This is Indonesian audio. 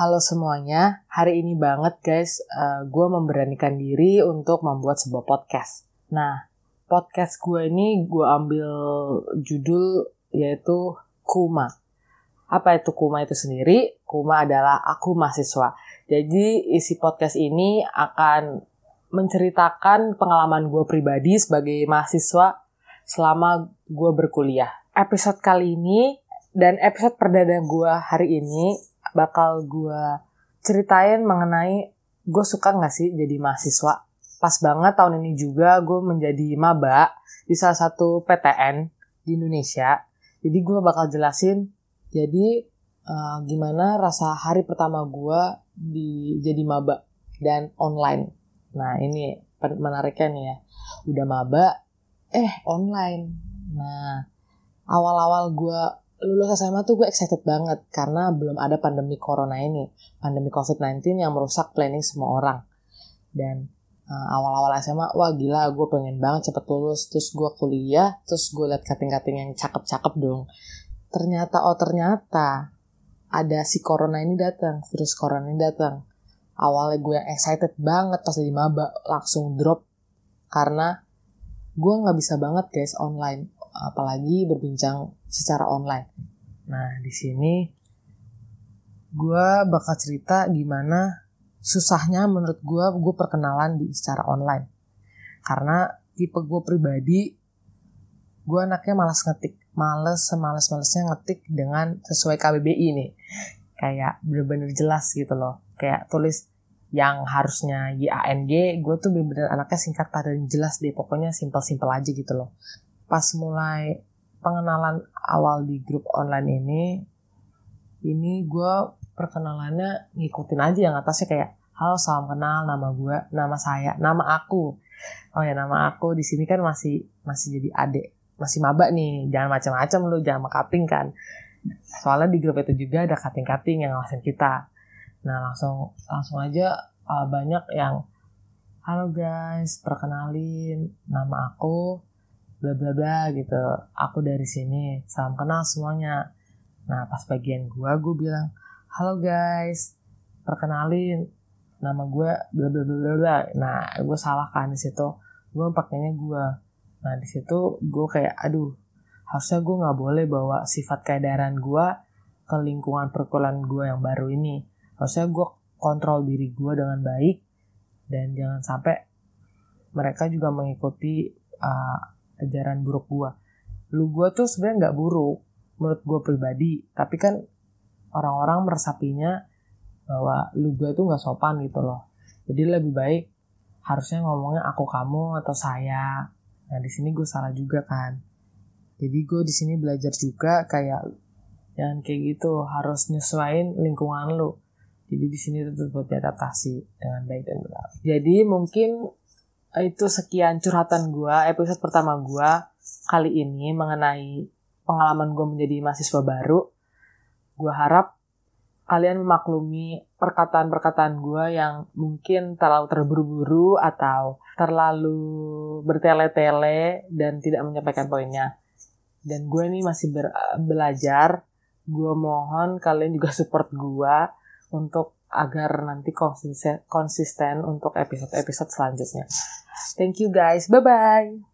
Halo semuanya, hari ini banget guys, uh, gue memberanikan diri untuk membuat sebuah podcast. Nah, podcast gue ini gue ambil judul yaitu Kuma. Apa itu Kuma itu sendiri? Kuma adalah aku mahasiswa. Jadi isi podcast ini akan menceritakan pengalaman gue pribadi sebagai mahasiswa selama gue berkuliah. Episode kali ini dan episode perdana gue hari ini bakal gue ceritain mengenai gue suka gak sih jadi mahasiswa. Pas banget tahun ini juga gue menjadi maba di salah satu PTN di Indonesia. Jadi gue bakal jelasin jadi uh, gimana rasa hari pertama gue di jadi maba dan online. Nah ini menariknya nih ya. Udah maba, eh online. Nah awal-awal gue lulus SMA tuh gue excited banget karena belum ada pandemi corona ini, pandemi COVID-19 yang merusak planning semua orang. Dan uh, awal-awal SMA, wah gila gue pengen banget cepet lulus, terus gue kuliah, terus gue liat kating-kating yang cakep-cakep dong. Ternyata, oh ternyata ada si corona ini datang, virus corona ini datang. Awalnya gue yang excited banget pas jadi maba, langsung drop karena gue nggak bisa banget guys online apalagi berbincang secara online. Nah, di sini gue bakal cerita gimana susahnya menurut gue gue perkenalan di secara online. Karena tipe gue pribadi, gue anaknya malas ngetik. Males semales-malesnya ngetik dengan sesuai KBBI nih. Kayak bener-bener jelas gitu loh. Kayak tulis yang harusnya YANG, gue tuh bener-bener anaknya singkat padat dan jelas deh. Pokoknya simpel-simpel aja gitu loh pas mulai pengenalan awal di grup online ini ini gue perkenalannya ngikutin aja yang atasnya kayak halo salam kenal nama gue nama saya nama aku. Oh ya nama aku di sini kan masih masih jadi adik masih maba nih jangan macam-macam lu jangan makaping kan. Soalnya di grup itu juga ada kating-kating yang ngawasin kita. Nah langsung langsung aja uh, banyak yang halo guys perkenalin nama aku bla bla bla gitu. Aku dari sini salam kenal semuanya. Nah pas bagian gue gue bilang halo guys perkenalin nama gue bla bla bla bla nah gue salah kan di situ. Gue pakainya gue nah di situ gue kayak aduh harusnya gue nggak boleh bawa sifat keadaran gue ke lingkungan perkuliahan gue yang baru ini. Harusnya gue kontrol diri gue dengan baik dan jangan sampai mereka juga mengikuti uh, ajaran buruk gue lu gue tuh sebenarnya nggak buruk menurut gue pribadi. Tapi kan orang-orang meresapinya bahwa lu gue tuh nggak sopan gitu loh. Jadi lebih baik harusnya ngomongnya aku kamu atau saya. Nah di sini gue salah juga kan. Jadi gue di sini belajar juga kayak jangan kayak gitu harus nyesuaiin lingkungan lu. Jadi di sini tetap buat diadaptasi dengan baik dan benar. Jadi mungkin itu sekian curhatan gue episode pertama gue kali ini mengenai pengalaman gue menjadi mahasiswa baru. Gue harap kalian memaklumi perkataan-perkataan gue yang mungkin terlalu terburu-buru atau terlalu bertele-tele dan tidak menyampaikan poinnya. Dan gue ini masih ber belajar. Gue mohon kalian juga support gue untuk agar nanti konsisten untuk episode-episode selanjutnya. Thank you guys. Bye-bye.